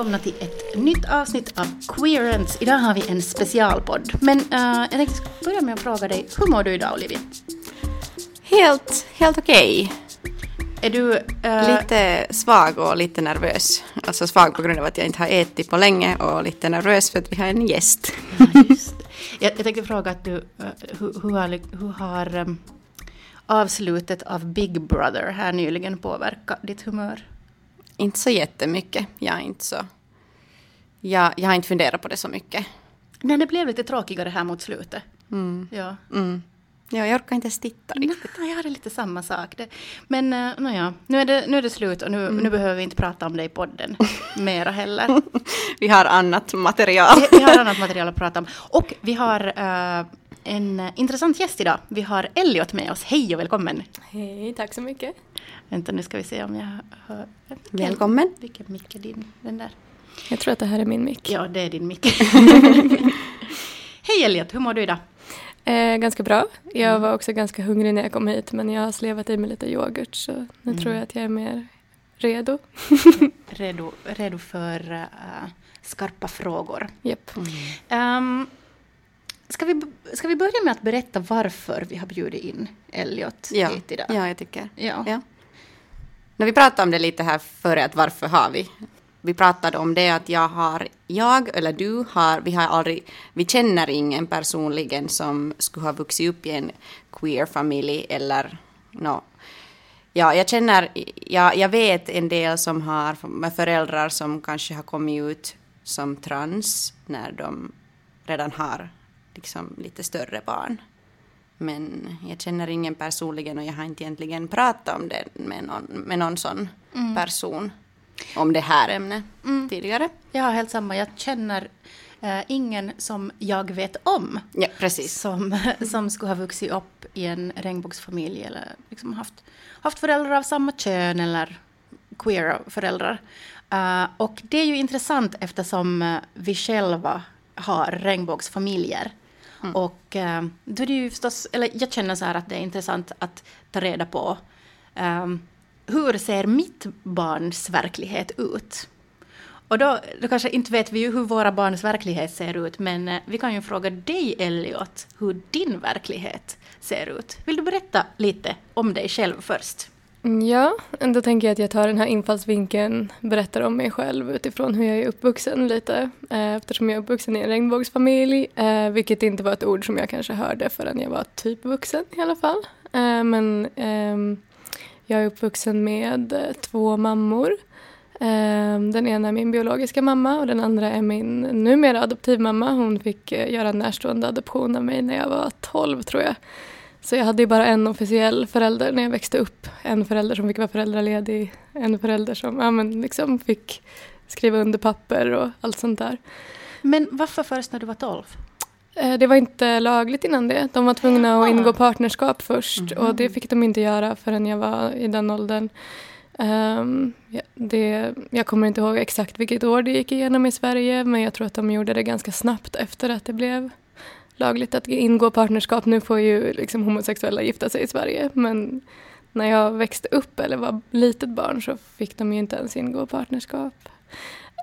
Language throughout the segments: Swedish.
välkomna till ett nytt avsnitt av Queerance. Idag har vi en specialpodd. Men uh, jag tänkte börja med att fråga dig, hur mår du idag Olivia? Helt, helt okej. Är du... Uh... Lite svag och lite nervös. Alltså svag på grund av att jag inte har ätit på länge och lite nervös för att vi har en gäst. Ja, just. Jag, jag tänkte fråga att du, uh, hur, hur, har, hur har um, avslutet av Big Brother här nyligen påverkat ditt humör? Inte så jättemycket. Jag är inte så... Jag, jag har inte funderat på det så mycket. Nej, det blev lite tråkigare här mot slutet. Mm. Ja. Mm. Ja, jag orkar inte ens titta riktigt. Nej, jag hade lite samma sak. Det. Men uh, naja, nu är, det, nu är det slut och nu, mm. nu behöver vi inte prata om det i podden mera heller. vi har annat material. vi, vi, har annat material att prata om. Och vi har uh, en intressant gäst idag. Vi har Elliot med oss. Hej och välkommen! Hej, tack så mycket! Vänta, nu ska vi se om jag hör... Välkommen! Vilken mick är din? Den där? Jag tror att det här är min mick. Ja, det är din mick. Hej Elliot, hur mår du idag? Eh, ganska bra. Jag mm. var också ganska hungrig när jag kom hit men jag har slevat i mig lite yoghurt så nu mm. tror jag att jag är mer redo. redo, redo för uh, skarpa frågor. Yep. Mm. Um, Ska vi, ska vi börja med att berätta varför vi har bjudit in Elliot ja. hit idag? Ja, jag tycker. Ja. ja. När vi pratade om det lite här före, att varför har vi? Vi pratade om det att jag har, jag eller du har, vi har aldrig, vi känner ingen personligen som skulle ha vuxit upp i en queer familj eller no, Ja, jag känner, ja, jag vet en del som har med föräldrar som kanske har kommit ut som trans när de redan har liksom lite större barn. Men jag känner ingen personligen och jag har inte egentligen pratat om det med någon, med någon sån mm. person om det här ämnet mm. tidigare. Jag har helt samma. Jag känner uh, ingen som jag vet om. Ja, precis. Som, som skulle ha vuxit upp i en regnbågsfamilj eller liksom haft, haft föräldrar av samma kön eller queer föräldrar. Uh, och det är ju intressant eftersom vi själva har regnbågsfamiljer. Mm. Och eh, då är det ju förstås, eller jag känner så här att det är intressant att ta reda på ähm, hur ser mitt barns verklighet ut? Och då, då kanske inte vet vi ju hur våra barns verklighet ser ut, men eh, vi kan ju fråga dig Elliot hur din verklighet ser ut. Vill du berätta lite om dig själv först? Mm, ja, då tänker jag att jag tar den här infallsvinkeln, berättar om mig själv utifrån hur jag är uppvuxen lite. Eh, eftersom jag är uppvuxen i en regnbågsfamilj, eh, vilket inte var ett ord som jag kanske hörde förrän jag var typ vuxen i alla fall. Eh, men ehm, jag är uppvuxen med två mammor. Ehm, den ena är min biologiska mamma och den andra är min numera adoptivmamma. Hon fick göra en närstående adoption av mig när jag var 12 tror jag. Så jag hade ju bara en officiell förälder när jag växte upp. En förälder som fick vara föräldraledig, en förälder som ja, men liksom fick skriva under papper och allt sånt där. Men varför först när du var 12? Eh, det var inte lagligt innan det. De var tvungna att ingå partnerskap först mm. och det fick de inte göra förrän jag var i den åldern. Um, det, jag kommer inte ihåg exakt vilket år det gick igenom i Sverige men jag tror att de gjorde det ganska snabbt efter att det blev lagligt att ingå partnerskap. Nu får ju liksom homosexuella gifta sig i Sverige men när jag växte upp eller var litet barn så fick de ju inte ens ingå partnerskap.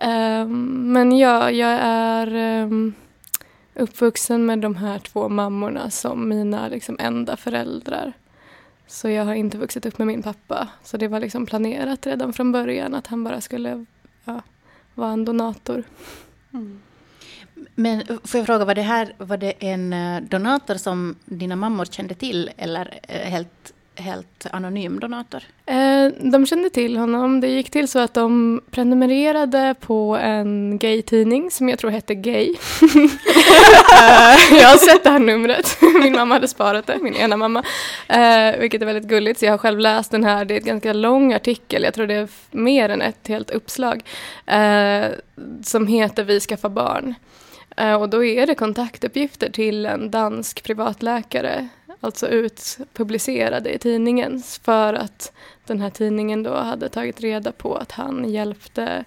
Um, men ja, jag är um, uppvuxen med de här två mammorna som mina liksom, enda föräldrar. Så jag har inte vuxit upp med min pappa. Så det var liksom planerat redan från början att han bara skulle ja, vara en donator. Mm. Men får jag fråga, var det här var det en eh, donator som dina mammor kände till eller eh, helt, helt anonym donator? Eh, de kände till honom. Det gick till så att de prenumererade på en gay-tidning som jag tror hette Gay. Eh, jag har sett det här numret. Min mamma hade sparat det, min ena mamma. vilket är väldigt gulligt, så jag har själv läst den här. Det är en ganska lång artikel, jag tror det är mer än ett helt uppslag. som heter Vi skaffar barn. Eh, och då är det kontaktuppgifter till en dansk privatläkare, alltså utpublicerade i tidningen för att den här tidningen då hade tagit reda på att han hjälpte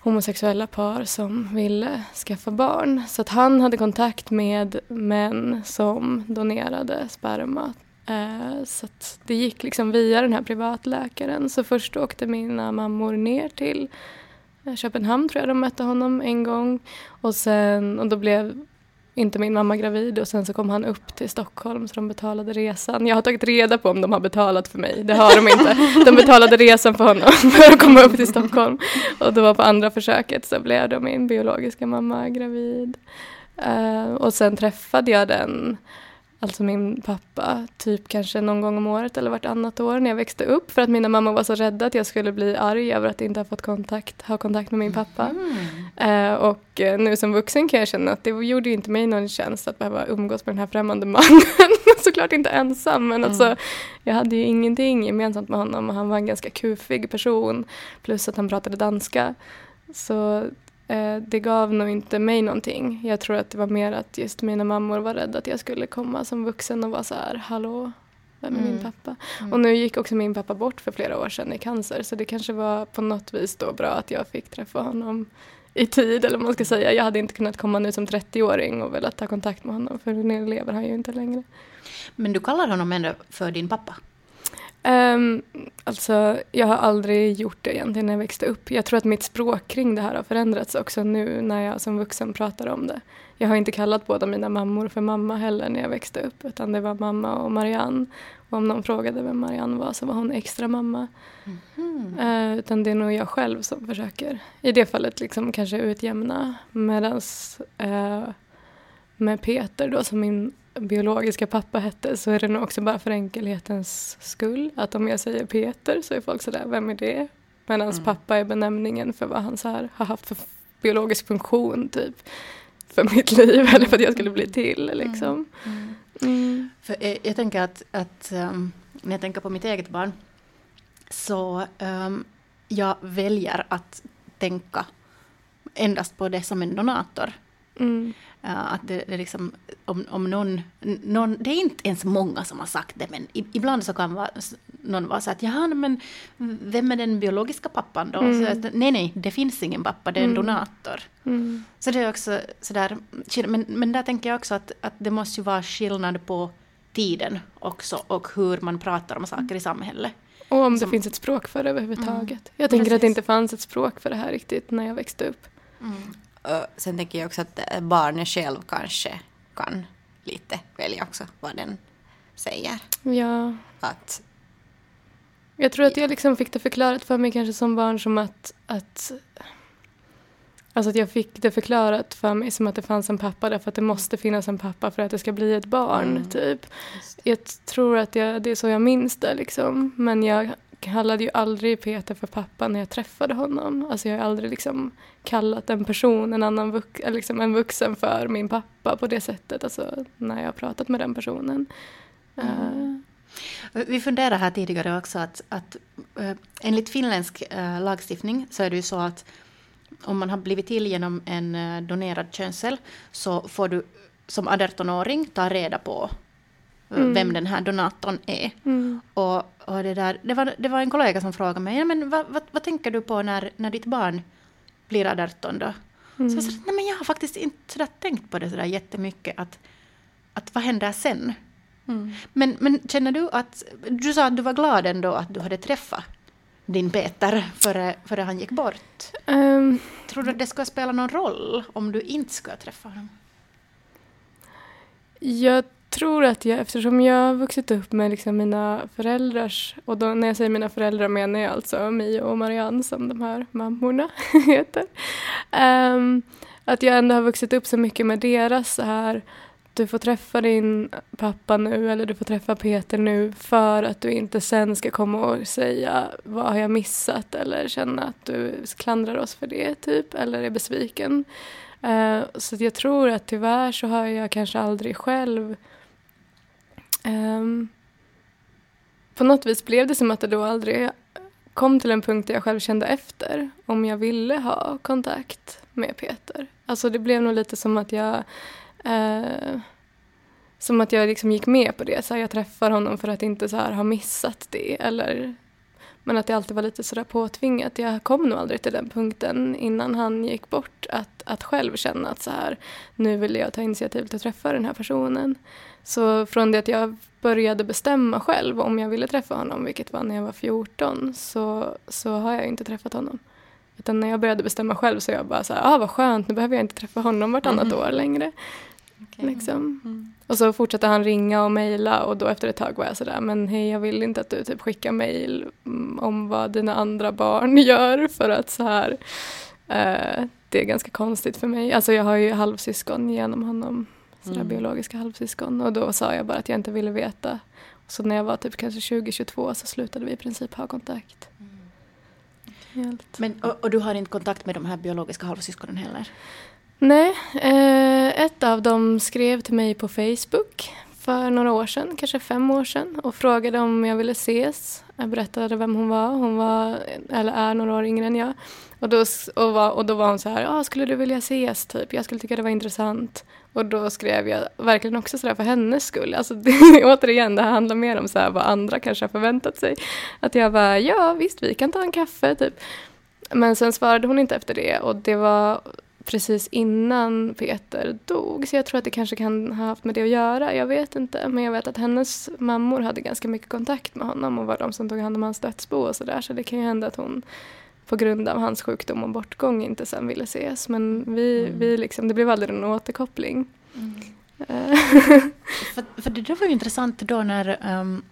homosexuella par som ville skaffa barn. Så att han hade kontakt med män som donerade sperma. Eh, så att det gick liksom via den här privatläkaren. Så först åkte mina mammor ner till Eh, Köpenhamn tror jag de mötte honom en gång. Och, sen, och då blev inte min mamma gravid och sen så kom han upp till Stockholm så de betalade resan. Jag har tagit reda på om de har betalat för mig, det har de inte. De betalade resan för honom för att komma upp till Stockholm. Och då var på andra försöket så blev då min biologiska mamma gravid. Uh, och sen träffade jag den alltså min pappa, typ kanske någon gång om året eller vartannat år när jag växte upp för att mina mamma var så rädda att jag skulle bli arg över att inte ha fått kontakt, ha kontakt med min pappa. Mm. Eh, och eh, nu som vuxen kan jag känna att det gjorde inte mig någon tjänst att behöva umgås med den här främmande mannen. Såklart inte ensam men alltså, mm. alltså jag hade ju ingenting gemensamt med honom och han var en ganska kufig person plus att han pratade danska. Så det gav nog inte mig någonting. Jag tror att det var mer att just mina mammor var rädda att jag skulle komma som vuxen och vara så här, hallå, vem är mm. min pappa? Mm. Och nu gick också min pappa bort för flera år sedan i cancer så det kanske var på något vis då bra att jag fick träffa honom i tid eller vad man ska säga. Jag hade inte kunnat komma nu som 30-åring och velat ta kontakt med honom för nu lever han ju inte längre. Men du kallar honom ändå för din pappa? Um, alltså, jag har aldrig gjort det egentligen när jag växte upp. Jag tror att mitt språk kring det här har förändrats också nu när jag som vuxen pratar om det. Jag har inte kallat båda mina mammor för mamma heller när jag växte upp utan det var mamma och Marianne. Och om någon frågade vem Marianne var så var hon extra mamma. Mm. Uh, utan det är nog jag själv som försöker i det fallet liksom kanske utjämna. Medan uh, med Peter då som min biologiska pappa hette så är det nog också bara för enkelhetens skull. Att om jag säger Peter så är folk sådär, vem är det? Medan mm. pappa är benämningen för vad han så här har haft för biologisk funktion typ. För mitt liv eller för att jag skulle bli till liksom. Mm. Mm. mm. För jag, jag, tänker att, att um, när jag tänker på mitt eget barn så um, jag väljer att tänka endast på det som en donator. Mm. Uh, att det, det liksom, om, om någon, någon, det är inte ens många som har sagt det, men ibland så kan vara, någon vara så att jaha, men vem är den biologiska pappan då? Mm. Så att, nej, nej, det finns ingen pappa, det är en mm. donator. Mm. Så det är också sådär, men, men där tänker jag också att, att det måste ju vara skillnad på tiden också och hur man pratar om saker i samhället. Och om det finns ett språk för det överhuvudtaget. Mm. Jag tänker Precis. att det inte fanns ett språk för det här riktigt när jag växte upp. Mm. Sen tänker jag också att barnet själv kanske kan lite välja också vad den säger. Ja. Att, jag tror att jag liksom fick det förklarat för mig kanske som barn som att, att Alltså att jag fick det förklarat för mig som att det fanns en pappa därför att det måste finnas en pappa för att det ska bli ett barn. Mm. typ. Jag tror att jag, det är så jag minns det liksom. Men jag kallade ju aldrig Peter för pappa när jag träffade honom. Alltså jag har aldrig liksom kallat en person, en annan vux, liksom en vuxen för min pappa på det sättet. Alltså när jag har pratat med den personen. Mm. Uh. Vi funderade här tidigare också att, att uh, enligt finländsk uh, lagstiftning så är det ju så att om man har blivit till genom en donerad könscell så får du som 18-åring ta reda på mm. vem den här donatorn är. Mm. Och, och det, där, det, var, det var en kollega som frågade mig, ja, men vad, vad, vad tänker du på när, när ditt barn blir 18 då? Mm. Så jag sa, nej men jag har faktiskt inte sådär tänkt på det sådär jättemycket, att, att vad händer sen? Mm. Men, men känner du att, du sa att du var glad ändå att du hade träffat din Peter före, före han gick bort. Um, Tror du att det skulle spela någon roll om du inte skulle träffa honom? Jag tror att jag, eftersom jag har vuxit upp med liksom mina föräldrars, och då, när jag säger mina föräldrar menar jag alltså Mio och Marianne som de här mammorna heter. Um, att jag ändå har vuxit upp så mycket med deras så här, du får träffa din pappa nu eller du får träffa Peter nu för att du inte sen ska komma och säga vad har jag missat eller känna att du klandrar oss för det typ eller är besviken. Uh, så jag tror att tyvärr så har jag kanske aldrig själv Um, på något vis blev det som att det då aldrig kom till en punkt där jag själv kände efter om jag ville ha kontakt med Peter. Alltså det blev nog lite som att jag uh, som att jag liksom gick med på det. Så här, jag träffar honom för att inte så här ha missat det. Eller, men att det alltid var lite sådär påtvingat. Jag kom nog aldrig till den punkten innan han gick bort. Att, att själv känna att så här, nu vill jag ta initiativ till att träffa den här personen. Så från det att jag började bestämma själv om jag ville träffa honom, vilket var när jag var 14, så, så har jag inte träffat honom. Utan när jag började bestämma själv så jag bara så här, ah vad skönt, nu behöver jag inte träffa honom vartannat mm. år längre. Okay. Liksom. Mm. Och så fortsatte han ringa och mejla och då efter ett tag var jag sådär, men hej jag vill inte att du typ skickar mejl om vad dina andra barn gör för att så här, eh, det är ganska konstigt för mig. Alltså jag har ju halvsyskon genom honom, sådär mm. biologiska halvsyskon och då sa jag bara att jag inte ville veta. Så när jag var typ kanske 20-22 så slutade vi i princip ha kontakt. Mm. Helt. Men, och, och, du har inte kontakt med de här biologiska halvsyskonen heller? Nej, eh, ett av dem skrev till mig på Facebook för några år sedan, kanske fem år sedan och frågade om jag ville ses. Jag berättade vem hon var. Hon var, eller är några år yngre än jag. Och då, och var, och då var hon så här, ah, skulle du vilja ses typ? Jag skulle tycka det var intressant. Och då skrev jag verkligen också sådär för hennes skull. Alltså det, återigen, det här handlar mer om så här vad andra kanske har förväntat sig. Att jag bara, ja visst vi kan ta en kaffe typ. Men sen svarade hon inte efter det och det var precis innan Peter dog. Så jag tror att det kanske kan ha haft med det att göra. Jag vet inte. Men jag vet att hennes mammor hade ganska mycket kontakt med honom och var de som tog hand om hans dödsbo och sådär. Så det kan ju hända att hon på grund av hans sjukdom och bortgång inte sen ville ses. Men vi, mm. vi liksom, det blev aldrig någon återkoppling. Mm. för, för det där var ju intressant då när um,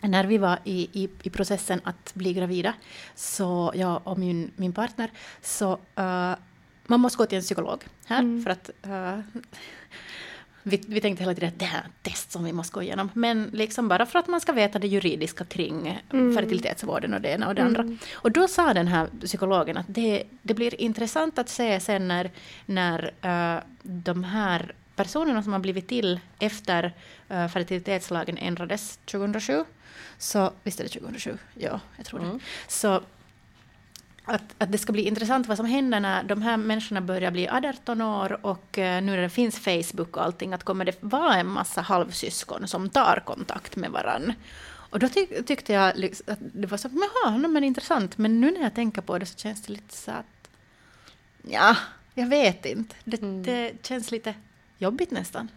när vi var i, i, i, processen att bli gravida, så jag och min, min partner, så uh, man måste gå till en psykolog här mm. för att uh, vi, vi tänkte hela tiden att det här är ett test som vi måste gå igenom. Men liksom bara för att man ska veta det juridiska kring mm. fertilitetsvården och det ena och det andra. Mm. Och då sa den här psykologen att det, det blir intressant att se sen när, när uh, de här personerna som har blivit till efter uh, fertilitetslagen ändrades 2007. Så visst är det 2007? Ja, jag tror mm. det. Så att, att det ska bli intressant vad som händer när de här människorna börjar bli 18 år och uh, nu när det finns Facebook och allting, att kommer det vara en massa halvsyskon som tar kontakt med varann? Och då tyck, tyckte jag liksom, att det var så, jaha, men intressant, men nu när jag tänker på det så känns det lite så att, ja, jag vet inte, det, mm. det känns lite jobbigt nästan.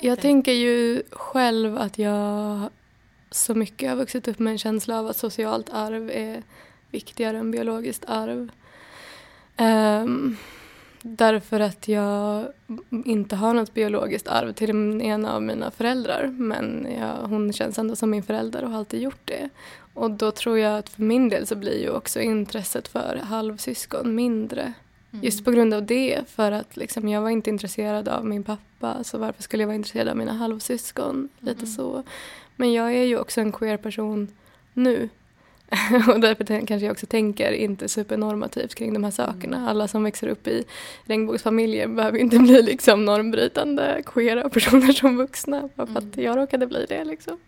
Jag tänker ju själv att jag så mycket har vuxit upp med en känsla av att socialt arv är viktigare än biologiskt arv. Um, därför att jag inte har något biologiskt arv till den ena av mina föräldrar men jag, hon känns ändå som min förälder och har alltid gjort det. Och då tror jag att för min del så blir ju också intresset för halvsyskon mindre. Mm. Just på grund av det, för att liksom, jag var inte intresserad av min pappa så varför skulle jag vara intresserad av mina halvsyskon? Lite mm. så. Men jag är ju också en queer person nu och därför kanske jag också tänker inte supernormativt kring de här sakerna. Mm. Alla som växer upp i regnbågsfamiljer behöver inte bli liksom normbrytande queera personer som vuxna. Bara för att mm. jag råkade bli det. Liksom.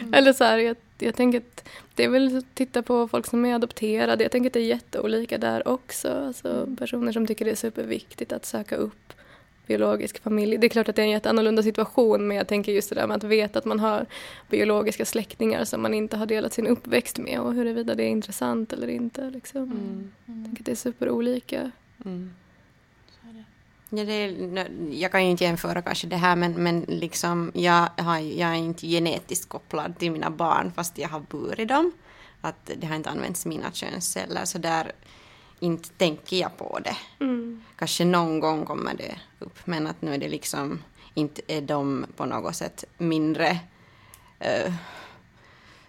Mm. Eller så här, jag, jag tänker att det är väl att titta på folk som är adopterade. Jag tänker att det är jätteolika där också. Alltså, mm. personer som tycker det är superviktigt att söka upp biologisk familj. Det är klart att det är en jätteannorlunda situation men jag tänker just det där med att veta att man har biologiska släktingar som man inte har delat sin uppväxt med och huruvida det är intressant eller inte. Liksom. Mm. Mm. Jag tänker att det är superolika. Mm. Ja, det är, jag kan ju inte jämföra kanske det här men, men liksom, jag, har, jag är inte genetiskt kopplad till mina barn fast jag har burit dem. Att det har inte använts mina könsceller så där inte tänker jag på det. Mm. Kanske någon gång kommer det upp men att nu är det liksom inte är de på något sätt mindre uh,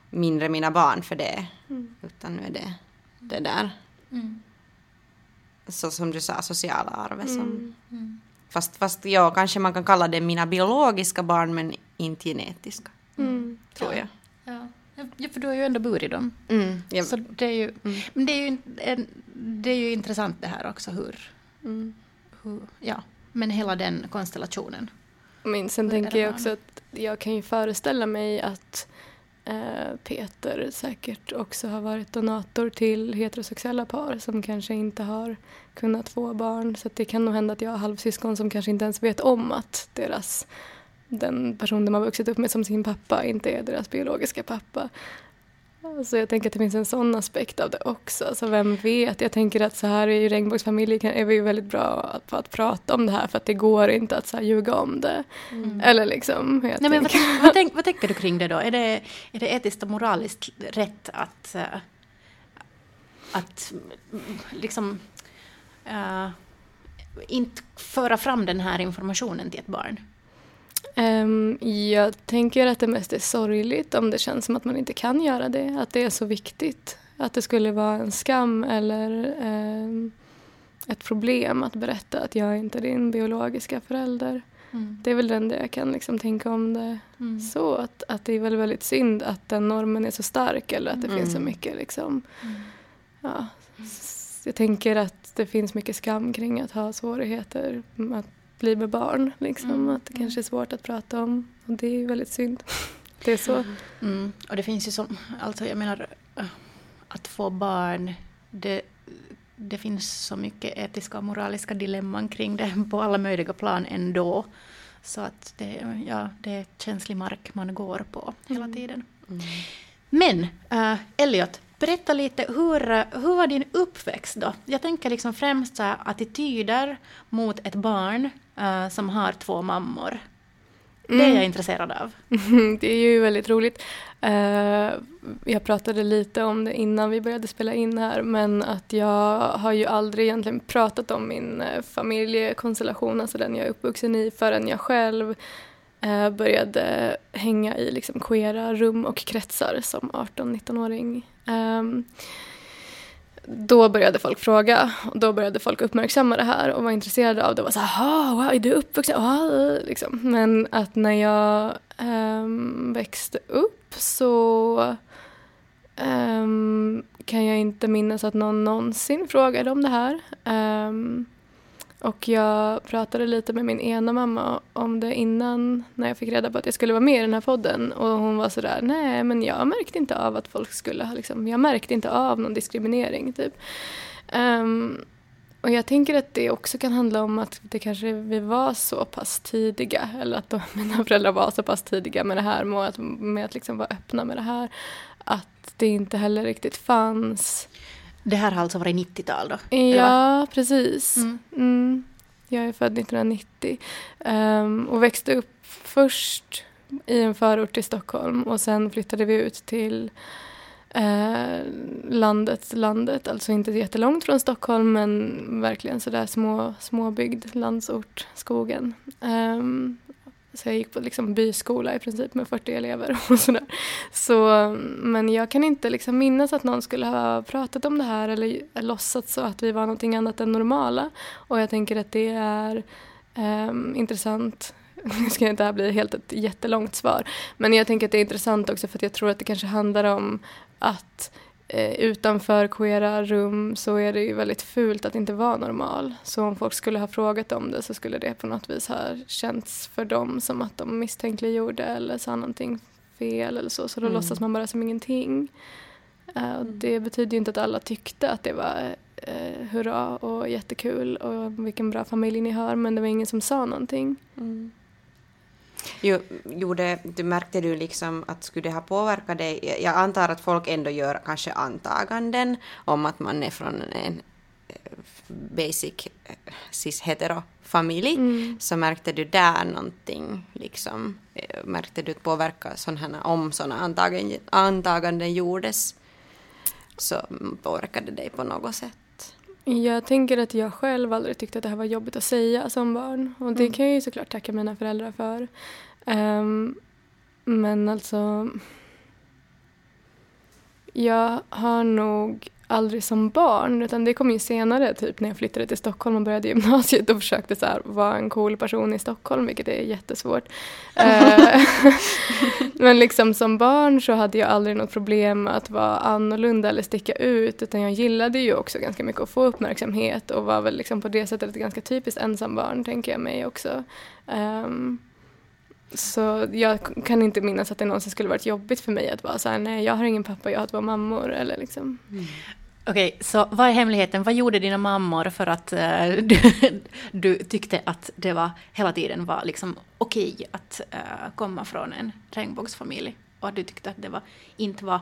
mindre mina barn för det. Mm. Utan nu är det det där. Mm. Så som du sa, sociala arvet som... Mm. mm. Fast, fast ja, kanske man kan kalla det mina biologiska barn men inte genetiska. Mm. Tror jag. Ja. För du har ju ändå burit dem. Mm, ja. Så det är ju, mm. Men det är ju, det är ju intressant det här också hur, mm. hur ja, men hela den konstellationen. Men sen tänker jag också att jag kan ju föreställa mig att eh, Peter säkert också har varit donator till heterosexuella par som kanske inte har kunnat få barn. Så det kan nog hända att jag har halvsyskon som kanske inte ens vet om att deras den person de har vuxit upp med som sin pappa inte är deras biologiska pappa. Så jag tänker att det finns en sån aspekt av det också. Så vem vet? Jag tänker att så här i regnbågsfamiljer är vi väldigt bra på att prata om det här för att det går inte att så här ljuga om det. Mm. Eller liksom. Nej, men vad, vad, tänk, vad, tänker du kring det då? Är det, är det etiskt och moraliskt rätt att uh, att liksom uh, inte föra fram den här informationen till ett barn? Um, jag tänker att det mest är sorgligt om det känns som att man inte kan göra det, att det är så viktigt. Att det skulle vara en skam eller um, ett problem att berätta att jag är inte är din biologiska förälder. Mm. Det är väl den det jag kan liksom tänka om det mm. så. Att, att det är väl väldigt synd att den normen är så stark eller att det mm. finns så mm. mycket liksom. Mm. Ja, jag tänker att det finns mycket skam kring att ha svårigheter att bli med barn. Liksom. Mm. Att det kanske är svårt att prata om. Och det är väldigt synd. det är så. Mm. Och det finns ju som, alltså jag menar, att få barn, det, det finns så mycket etiska och moraliska dilemman kring det på alla möjliga plan ändå. Så att det, ja, det är känslig mark man går på hela mm. tiden. Mm. Men uh, Elliot, berätta lite, hur, hur var din uppväxt då? Jag tänker liksom främst så här, attityder mot ett barn uh, som har två mammor. Mm. Det är jag mm. intresserad av. det är ju väldigt roligt. Uh, jag pratade lite om det innan vi började spela in här men att jag har ju aldrig egentligen pratat om min uh, familjekonstellation, alltså den jag är uppvuxen i, förrän jag själv uh, började hänga i liksom queera rum och kretsar som 18-19-åring. Um, då började folk fråga och då började folk uppmärksamma det här och var intresserade av det. Och var så här, wow, är du uppvuxen? Ah, liksom. Men att när jag um, växte upp så um, kan jag inte minnas att någon någonsin frågade om det här. Um, och jag pratade lite med min ena mamma om det innan när jag fick reda på att jag skulle vara med i den här podden. Och hon var sådär, nej men jag märkte inte av att folk skulle ha liksom, jag märkte inte av någon diskriminering typ. Um, och jag tänker att det också kan handla om att det kanske vi var så pass tidiga, eller att de, mina föräldrar var så pass tidiga med det här, med att, med att liksom vara öppna med det här, att det inte heller riktigt fanns det här har alltså varit 90-tal då? Ja, precis. Mm. Mm. Jag är född 1990 um, ehm, och växte upp först i en förort till Stockholm och sen flyttade vi ut till uh, landet, landet, alltså inte jättelångt från Stockholm men verkligen sådär små, småbyggd landsort, skogen. Um, så jag gick på liksom byskola i princip med 40 elever och sådär. Så, men jag kan inte liksom minnas att någon skulle ha pratat om det här eller låtsats så att vi var någonting annat än normala. Och jag tänker att det är um, intressant nu ska inte det här bli helt ett jättelångt svar. Men jag tänker att det är intressant också för att jag tror att det kanske handlar om att eh, utanför queera rum så är det ju väldigt fult att inte vara normal. Så om folk skulle ha frågat om det så skulle det på något vis ha känts för dem som att de misstänkliggjorde eller sa någonting fel eller så. Så då mm. låtsas man bara som ingenting. Uh, det betyder ju inte att alla tyckte att det var uh, hurra och jättekul och vilken bra familj ni har men det var ingen som sa någonting. Mm. Jo, gjorde, du märkte du liksom att skulle det ha påverkat dig? Jag antar att folk ändå gör kanske antaganden om att man är från en eh, basic eh, cis-hetero-familj. Mm. Så märkte du där någonting? Liksom, eh, märkte du påverka sådana, om sådana antaganden, antaganden gjordes? Så påverkade det dig på något sätt? Jag tänker att jag själv aldrig tyckte att det här var jobbigt att säga som barn. Och det mm. kan jag ju såklart tacka mina föräldrar för. Um, men alltså... Jag har nog aldrig som barn, utan det kom ju senare, typ när jag flyttade till Stockholm och började gymnasiet och försökte så här, vara en cool person i Stockholm, vilket är jättesvårt. Eh, men liksom som barn så hade jag aldrig något problem att vara annorlunda eller sticka ut, utan jag gillade ju också ganska mycket att få uppmärksamhet och var väl liksom på det sättet ett ganska typiskt ensambarn, tänker jag mig också. Um, så jag kan inte minnas att det någonsin skulle varit jobbigt för mig att vara så här, nej jag har ingen pappa, jag har två mammor eller liksom. Mm. Okej, okay, så vad är hemligheten? Vad gjorde dina mammor för att äh, du, du, tyckte att det var hela tiden var liksom okej okay att äh, komma från en regnbågsfamilj och att du tyckte att det var, inte var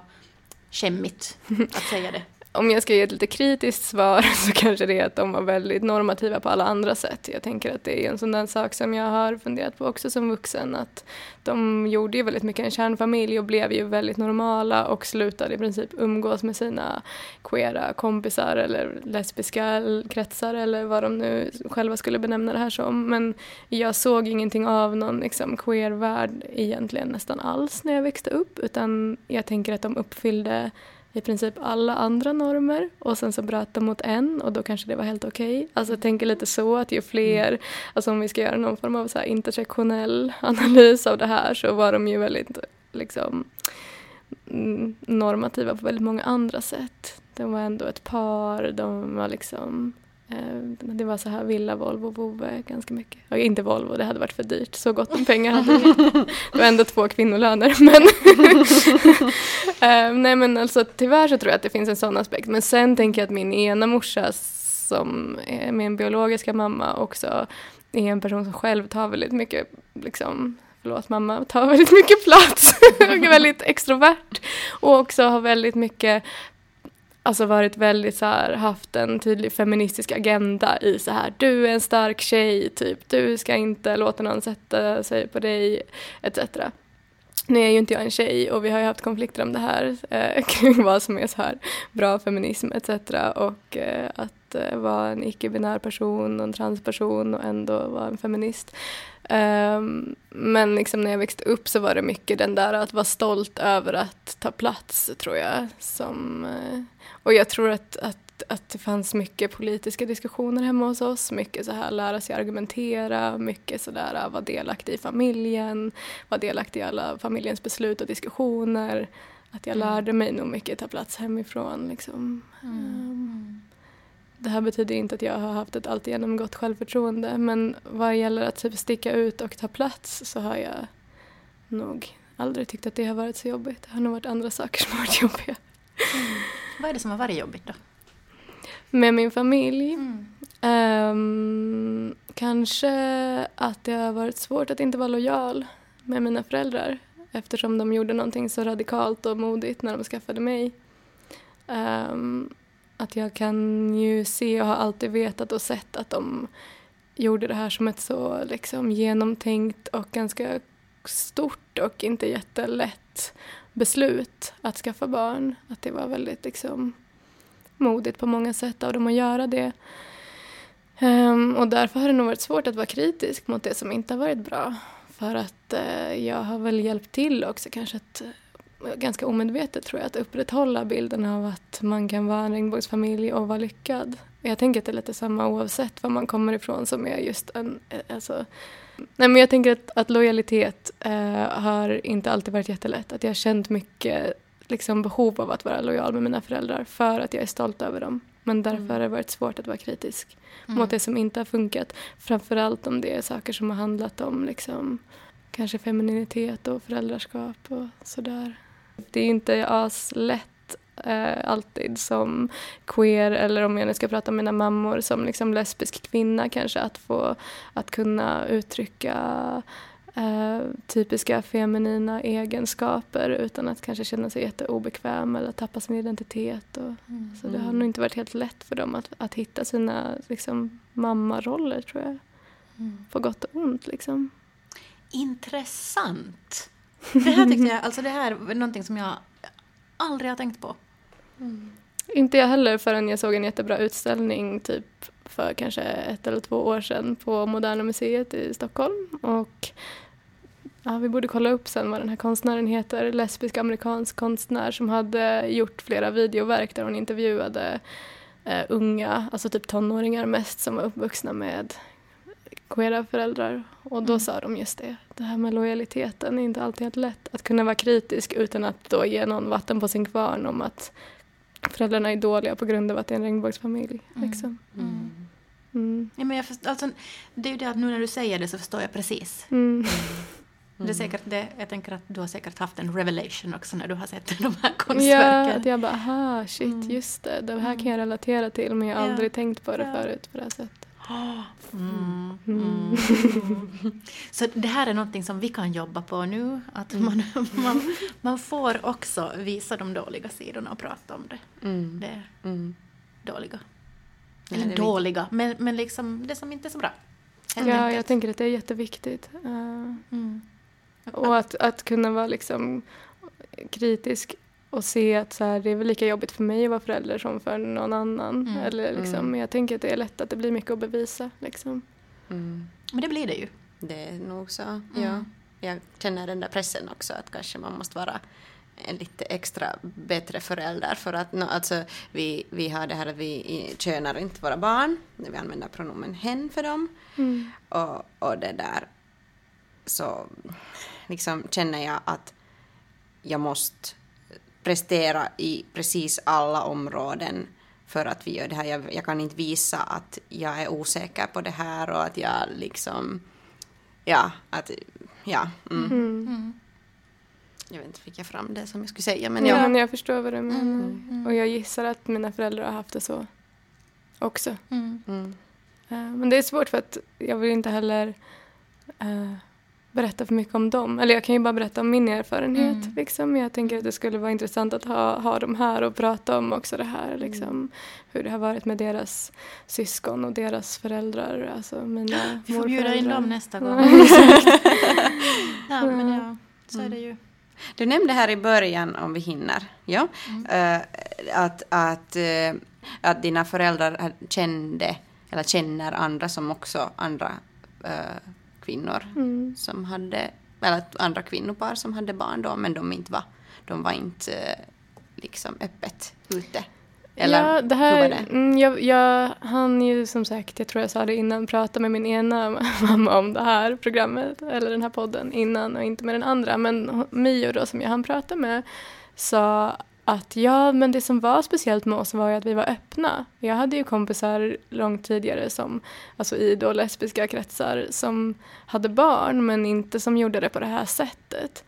skämmigt att säga det? Om jag ska ge ett lite kritiskt svar så kanske det är att de var väldigt normativa på alla andra sätt. Jag tänker att det är en sån där sak som jag har funderat på också som vuxen. Att de gjorde ju väldigt mycket en kärnfamilj och blev ju väldigt normala och slutade i princip umgås med sina queera kompisar eller lesbiska kretsar eller vad de nu själva skulle benämna det här som. Men jag såg ingenting av någon liksom, queer-värld egentligen nästan alls när jag växte upp utan jag tänker att de uppfyllde i princip alla andra normer och sen så bröt de mot en och då kanske det var helt okej. Okay. Alltså jag tänker lite så att ju fler, mm. alltså om vi ska göra någon form av så intersektionell analys av det här så var de ju väldigt liksom mm, normativa på väldigt många andra sätt. De var ändå ett par, de var liksom det var så här Villa, Volvo, Vove ganska mycket. Och inte Volvo, det hade varit för dyrt. Så gott om pengar hade vi Det var ändå två kvinnolöner. Men uh, nej men alltså tyvärr så tror jag att det finns en sån aspekt. Men sen tänker jag att min ena morsa som är min biologiska mamma också är en person som själv tar väldigt mycket liksom förlåt mamma, tar väldigt mycket plats och är väldigt extrovert och också har väldigt mycket alltså varit väldigt så här, haft en tydlig feministisk agenda i så här, du är en stark tjej, typ, du ska inte låta någon sätta sig på dig, etc. Nu är ju inte jag en tjej och vi har ju haft konflikter om det här eh, kring vad som är så här bra feminism etc. Och eh, att eh, vara en icke-binär person och en transperson och ändå vara en feminist. Um, men liksom när jag växte upp så var det mycket den där att vara stolt över att ta plats tror jag. Som, uh, och jag tror att, att, att det fanns mycket politiska diskussioner hemma hos oss. Mycket så här lära sig argumentera, mycket sådär vara delaktig i familjen, vara delaktig i alla familjens beslut och diskussioner. Att jag mm. lärde mig nog mycket ta plats hemifrån liksom. Um, det här betyder inte att jag har haft ett alltigenom gott självförtroende men vad gäller att typ sticka ut och ta plats så har jag nog aldrig tyckt att det har varit så jobbigt. Det har nog varit andra saker som har varit jobbiga. Mm. Vad är det som har varit jobbigt då? Med min familj? Mm. Um, kanske att det har varit svårt att inte vara lojal med mina föräldrar eftersom de gjorde någonting så radikalt och modigt när de skaffade mig. Um, att jag kan ju se och har alltid vetat och sett att de gjorde det här som ett så liksom genomtänkt och ganska stort och inte jättelätt beslut att skaffa barn. Att det var väldigt liksom modigt på många sätt av dem att göra det. Um, och därför har det nog varit svårt att vara kritisk mot det som inte har varit bra. För att uh, jag har väl hjälpt till också kanske att ganska omedvetet tror jag, att upprätthålla bilden av att man kan vara en regnbågsfamilj och vara lyckad. Jag tänker att det är lite samma oavsett var man kommer ifrån som är just en, alltså, Nej men jag tänker att, att lojalitet eh, har inte alltid varit jättelätt. Att jag har känt mycket liksom, behov av att vara lojal med mina föräldrar för att jag är stolt över dem. Men därför mm. har det varit svårt att vara kritisk mm. mot det som inte har funkat. Framförallt om det är saker som har handlat om liksom, kanske femininitet och föräldraskap och sådär. Det är inte aslätt eh, alltid som queer eller om jag nu ska prata om mina mammor som liksom lesbisk kvinna kanske att få att kunna uttrycka eh, typiska feminina egenskaper utan att kanske känna sig jätteobekväm eller tappa sin identitet. Och, mm. Så det har nog inte varit helt lätt för dem att, att hitta sina liksom, mammaroller tror jag. Mm. På gott och ont liksom. Intressant. Det här tyckte jag, alltså det här är någonting som jag aldrig har tänkt på. Mm. Inte jag heller förrän jag såg en jättebra utställning typ för kanske ett eller två år sedan på Moderna Museet i Stockholm. Och ja, vi borde kolla upp sen vad den här konstnären heter. Lesbisk amerikansk konstnär som hade gjort flera videoverk där hon intervjuade eh, unga, alltså typ tonåringar mest som var uppvuxna med queera föräldrar. Och då mm. sa de just det, det här med lojaliteten är inte alltid helt lätt. Att kunna vara kritisk utan att då ge någon vatten på sin kvarn om att föräldrarna är dåliga på grund av att det är en regnbågsfamilj. Mm. Liksom. Mm. Mm. Ja, men jag först, alltså, det är ju det att nu när du säger det så förstår jag precis. Mm. Det är säkert det, jag tänker att du har säkert haft en revelation också när du har sett de här konstverken. Ja, att jag bara, aha, shit, just det, det här kan jag relatera till men jag har aldrig tänkt på det ja. förut på det här sättet. Mm. Mm. Så det här är någonting som vi kan jobba på nu, att Mm. man, man, man får också visa de dåliga sidorna och prata om det. Mm. Det Mm. dåliga. Ja, Eller är dåliga, men, men liksom det som inte är så bra. Helt Ja, enkelt. jag tänker att det är jätteviktigt. Eh, Mm. och att, att kunna vara liksom kritisk och se att så här, det är väl lika jobbigt för mig att vara förälder som för någon annan. Mm. Eller liksom, Mm. Jag tänker att det är lätt att det blir mycket att bevisa. Liksom. Mm. Men det blir det ju. Det är nog så. Mm. Ja. Jag känner den där pressen också att kanske man måste vara en lite extra bättre förälder för att no, alltså, vi, vi har det här att vi könar inte våra barn, vi använder pronomen hen för dem Mm. och, och det där så liksom känner jag att jag måste prestera i precis alla områden för att vi gör det här. Jag, jag kan inte visa att jag är osäker på det här och att jag liksom, ja, att, ja. Mm. Mm. Mm. Jag vet inte, fick jag fram det som jag skulle säga, men ja, ja. men jag förstår vad du menar. Mm. Och jag gissar att mina föräldrar har haft det så också. Mm. Mm. Eh, Men det är svårt för att jag vill inte heller eh, berätta för mycket om dem. Eller jag kan ju bara berätta om min erfarenhet. Mm. Liksom. Jag tänker att det skulle vara intressant att ha, ha dem här och prata om också det här. Liksom, hur det har varit med deras syskon och deras föräldrar. Alltså mina Vi får bjuda in dem nästa gång. Ja. men ja, så är det ju. Du nämnde här i början, om vi hinner, ja, eh, att, att, eh, att dina föräldrar kände, eller känner andra som också andra eh, kvinnor Mm. som hade, eller andra kvinnopar som hade barn då, men de inte var, de var inte eh, liksom öppet ute. Eller ja, det hur här, var det? Mm, jag, jag hann ju som sagt, jag tror jag sa det innan, prata med min ena mamma om det här programmet, eller den här podden innan och inte med den andra. Men Mio då som jag hann prata med sa att ja, men det som var speciellt med oss var ju att vi var öppna. Jag hade ju kompisar långt tidigare som, alltså i då lesbiska kretsar, som hade barn men inte som gjorde det på det här sättet.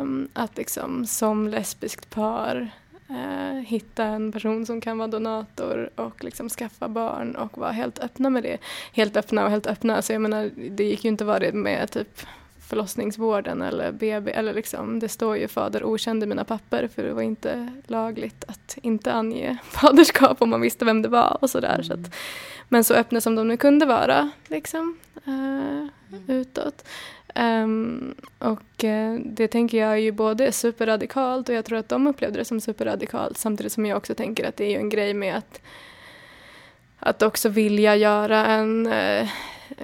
Um, att liksom som lesbiskt par uh, hitta en person som kan vara donator och liksom skaffa barn och vara helt öppna med det. Helt öppna och helt öppna, så jag menar det gick ju inte att vara det med typ förlossningsvården eller BB eller liksom det står ju fader okänd i mina papper för det var inte lagligt att inte ange faderskap om man visste vem det var och sådär. Så att, men så öppna som de nu kunde vara liksom eh, utåt. Ehm, och eh, det tänker jag är ju både superradikalt och jag tror att de upplevde det som superradikalt samtidigt som jag också tänker att det är ju en grej med att att också vilja göra en eh,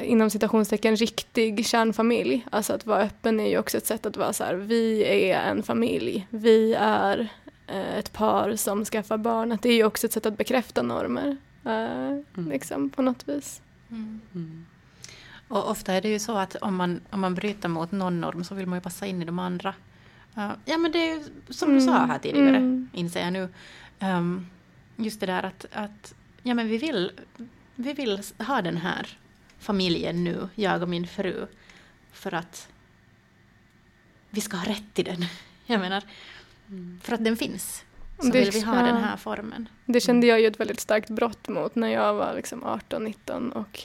inom citationstecken riktig kärnfamilj. Alltså att vara öppen är ju också ett sätt att vara så här, vi är en familj, vi är eh, ett par som skaffar barn. Att det är ju också ett sätt att bekräfta normer, eh, liksom på något vis. Mm. Mm. Och ofta är det ju så att om man, om man bryter mot någon norm så vill man ju passa in i de andra. Uh, ja men det är ju som du sa här tidigare, Mm. inser jag nu. Um, just det där att, att ja, men vi, vill, vi vill ha den här familjen nu, jag och min fru, för att vi ska ha rätt till den. Jag menar, för att den finns. Så Det- vill vi ha den här formen. Det kände jag ju ett väldigt starkt brott mot när jag var liksom 18-19 och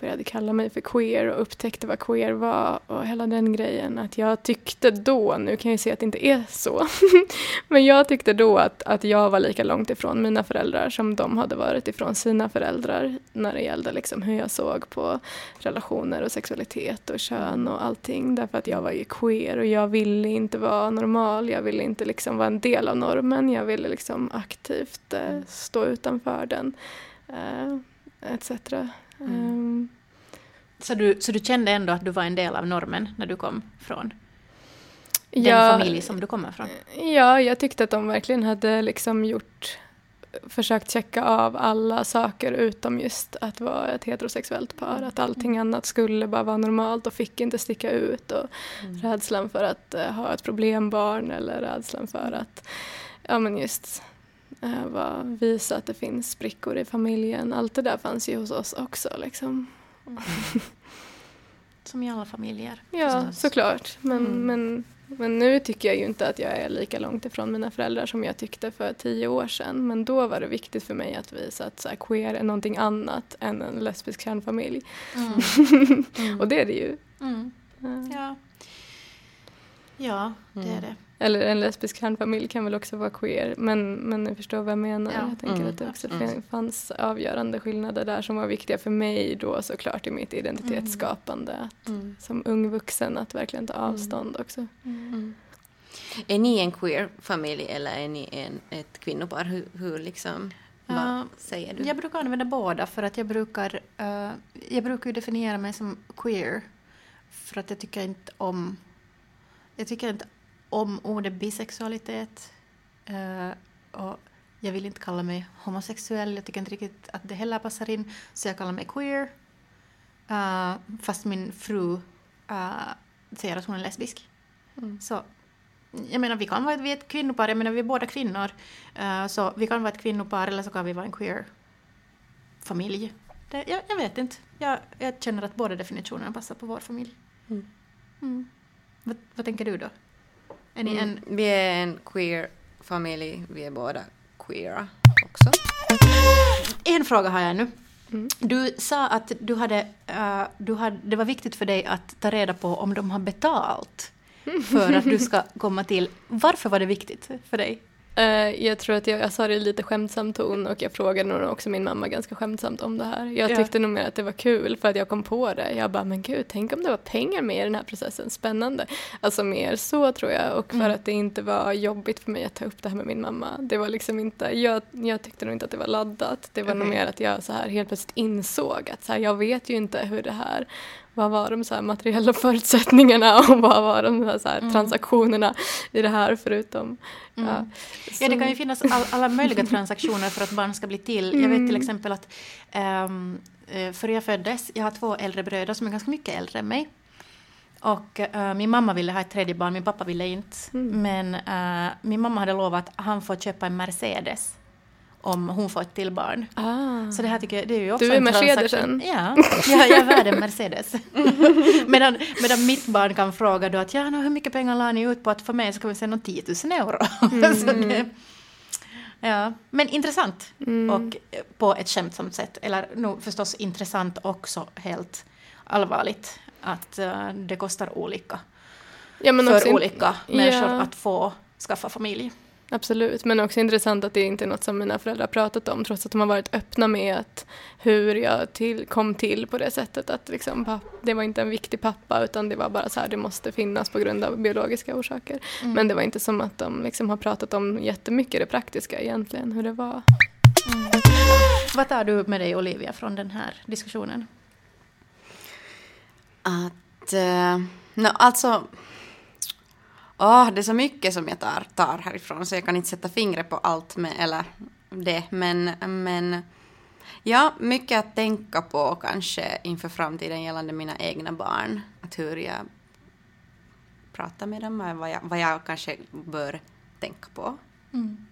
började kalla mig för queer och upptäckte vad queer var och hela den grejen. Att jag tyckte då, nu kan jag ju se att det inte är så, men jag tyckte då att, att jag var lika långt ifrån mina föräldrar som de hade varit ifrån sina föräldrar när det gällde liksom hur jag såg på relationer och sexualitet och kön och allting. Därför att jag var ju queer och jag ville inte vara normal, jag ville inte liksom vara en del av normen, jag ville liksom aktivt eh, stå utanför den, eh, etc. Ehm, Så du, så du kände ändå att du var en del av normen när du kom från den ja, familj som du kommer från? Ja, jag tyckte att de verkligen hade liksom gjort försökt checka av alla saker utom just att vara ett heterosexuellt par. Att allting annat skulle bara vara normalt och fick inte sticka ut. Och rädslan för att eh, ha ett problembarn eller rädslan för att ja, men just vara, visa att det finns sprickor i familjen. Allt det där fanns ju hos oss också. Liksom. Som i alla familjer. Ja, förstås. såklart. Men, Mm. men Men nu tycker jag ju inte att jag är lika långt ifrån mina föräldrar som jag tyckte för tio år sedan. Men då var det viktigt för mig att visa att så här, queer är någonting annat än en lesbisk kärnfamilj. Mm. Och det är det ju. Mm. Ja. ja, det är det. Eller en lesbisk kärnfamilj kan väl också vara queer. Men, men ni förstår vad jag menar. Ja. Jag tänker Mm, att det också absolut. fin- fanns avgörande skillnader där som var viktiga för mig då såklart i mitt identitetsskapande. Att, Mm. Som ung vuxen att verkligen ta avstånd också. Är ni en queer familj eller är ni en, ett kvinnopar? Hur, hur liksom, Ja, vad säger du? Jag brukar använda båda för att jag brukar, eh, jag brukar ju definiera mig som queer för att jag tycker inte om, jag tycker inte om ordet bisexualitet eh, och jag vill inte kalla mig homosexuell, jag tycker inte riktigt att det heller passar in så jag kallar mig queer. Eh, fast min fru eh, säger att hon är lesbisk. Mm. Så jag menar, vi kan vara vi är ett kvinnopar, jag menar vi är båda kvinnor. eh, så vi kan vara ett kvinnopar eller så kan vi vara en queer familj. Det, jag, jag vet inte. Jag, jag känner att båda definitionerna passar på vår familj. Mm. Mm. Vad, vad tänker du då? Är ni en... Mm, vi är en queer familj, vi är båda queera också. En fråga har jag ännu. Mm. Du sa att du hade, eh, du hade, det var viktigt för dig att ta reda på om de har betalt för att du ska komma till. Varför var det viktigt för dig? Eh, jag tror att jag, jag sa det i lite skämtsam ton och jag frågade nog också min mamma ganska skämtsamt om det här. Jag Ja. tyckte nog mer att det var kul för att jag kom på det. Jag bara, men gud, tänk om det var pengar med i den här processen, spännande. Alltså mer så tror jag och för Mm. att det inte var jobbigt för mig att ta upp det här med min mamma. Det var liksom inte, jag, jag tyckte nog inte att det var laddat. Det var nog Okej. mer att jag så här helt plötsligt insåg att så här, jag vet ju inte hur det här vad var de så här materiella förutsättningarna och vad var de här, så här Mm. transaktionerna i det här förutom Mm. ja, Ja, det kan ju finnas all, alla möjliga transaktioner för att barn ska bli till. Jag vet till Mm. exempel att um, före jag föddes, jag har två äldre bröder som är ganska mycket äldre än mig. Och eh, min mamma ville ha ett tredje barn, min pappa ville inte. Mm. Men eh, min mamma hade lovat att han får köpa en Mercedes om hon får ett till barn. Ah. Så det här tycker jag, det är ju också Du är en Mercedesen. transaktion. Ja, jag, är värd en Mercedes. medan, medan mitt barn kan fråga då att ja, nå, hur mycket pengar la ni ut på att för mig så kan vi säga någon 10 000 euro. så det, ja, men intressant Mm. och eh, på ett skämtsamt sätt. Eller nog förstås intressant också helt allvarligt att eh, det kostar olika ja, för in- olika människor Ja. att få skaffa familj. Absolut, men också intressant att det inte är något som mina föräldrar pratat om trots att de har varit öppna med att hur jag till, kom till på det sättet att liksom, papp, det var inte en viktig pappa utan det var bara så här det måste finnas på grund av biologiska orsaker. Mm. Men det var inte som att de liksom har pratat om jättemycket det praktiska egentligen, hur det var. Vad tar du med dig Olivia från den här diskussionen? Att, uh, no, alltså, åh, det är så mycket som jag tar, tar härifrån så jag kan inte sätta fingret på allt med, eller det, men, men ja, mycket att tänka på kanske inför framtiden gällande mina egna barn. Att hur jag pratar med dem, och vad jag, vad jag kanske bör tänka på. Mm.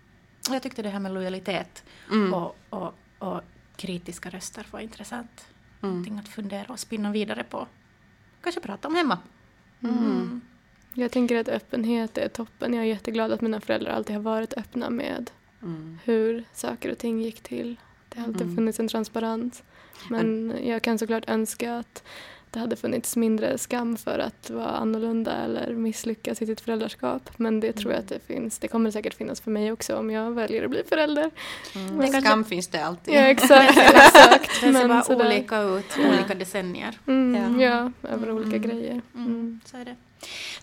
Jag tyckte det här med lojalitet Mm. och, och, och kritiska röster var intressant. Mm. Någonting att fundera och spinna vidare på. Kanske prata om hemma. Mm. Jag tänker att öppenhet är toppen. Jag är jätteglad att mina föräldrar alltid har varit öppna med Mm. hur saker och ting gick till. Det har alltid Mm. funnits en transparens. Men jag kan såklart önska att det hade funnits mindre skam för att vara annorlunda eller misslyckas i sitt föräldraskap. Men det tror jag att det finns. Det kommer säkert finnas för mig också om jag väljer att bli förälder. Mm. Kanske- Skam finns det alltid. Ja, exakt. exakt. Det ser Men bara sådär. olika ut, olika decennier. Mm, Ja. ja. över olika Mm. grejer. Mm. Så är det.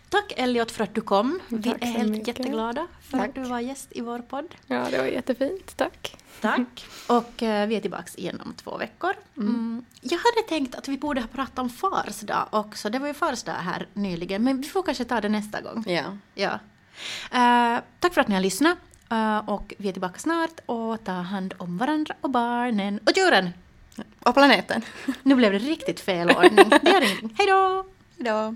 Tack Elliot för att du kom. Vi är helt mycket. jätteglada för Tack. att du var gäst i vår podd. Ja, det var jättefint. Tack. Tack. Och eh, vi är tillbaka igen om två veckor. Mm. Jag hade tänkt att vi borde ha pratat om Fars dag också. Det var ju Fars dag här nyligen, men vi får kanske ta det nästa gång. Ja. Ja. Eh, tack för att ni har lyssnat. Eh, och vi är tillbaka snart och ta hand om varandra och barnen och djuren. Och planeten. Nu blev det riktigt fel ordning. Det gör ingenting. Hej då! Hejdå.